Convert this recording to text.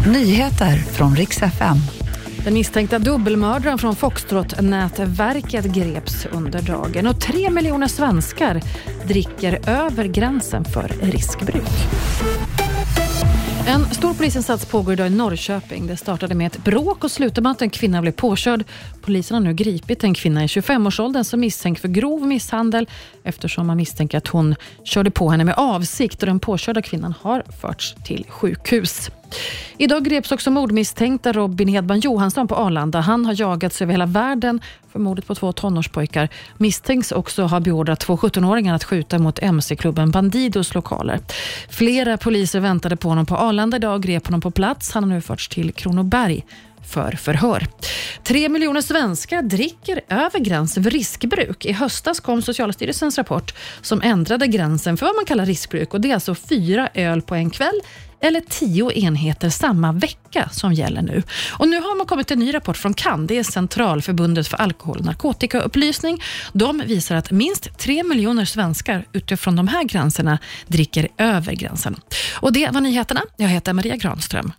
Nyheter från riks FM. Den misstänkta dubbelmördaren från Foxtrot-nätverket greps under dagen och tre miljoner svenskar dricker över gränsen för riskbruk. En stor polisinsats pågår idag i Norrköping. Det startade med ett bråk och slutade med att en kvinna blev påkörd. Polisen har nu gripit en kvinna i 25-årsåldern som misstänks för grov misshandel eftersom man misstänker att hon körde på henne med avsikt och den påkörda kvinnan har förts till sjukhus. Idag greps också mordmisstänkta Robin Hedman Johansson på Arlanda. Han har jagats över hela världen för mordet på två tonårspojkar. Misstänks också ha beordrat två 17-åringar att skjuta mot mc-klubben Bandidos lokaler. Flera poliser väntade på honom på Arlanda idag och grep honom på plats. Han har nu förts till Kronoberg för förhör. Tre miljoner svenskar dricker över gränsen för riskbruk. I höstas kom Socialstyrelsens rapport som ändrade gränsen för vad man kallar riskbruk. Och Det är alltså fyra öl på en kväll eller tio enheter samma vecka som gäller nu. Och Nu har man kommit en ny rapport från CAN, det är Centralförbundet för alkohol och narkotikaupplysning. De visar att minst tre miljoner svenskar utifrån de här gränserna dricker över gränsen. Och Det var nyheterna. Jag heter Maria Granström.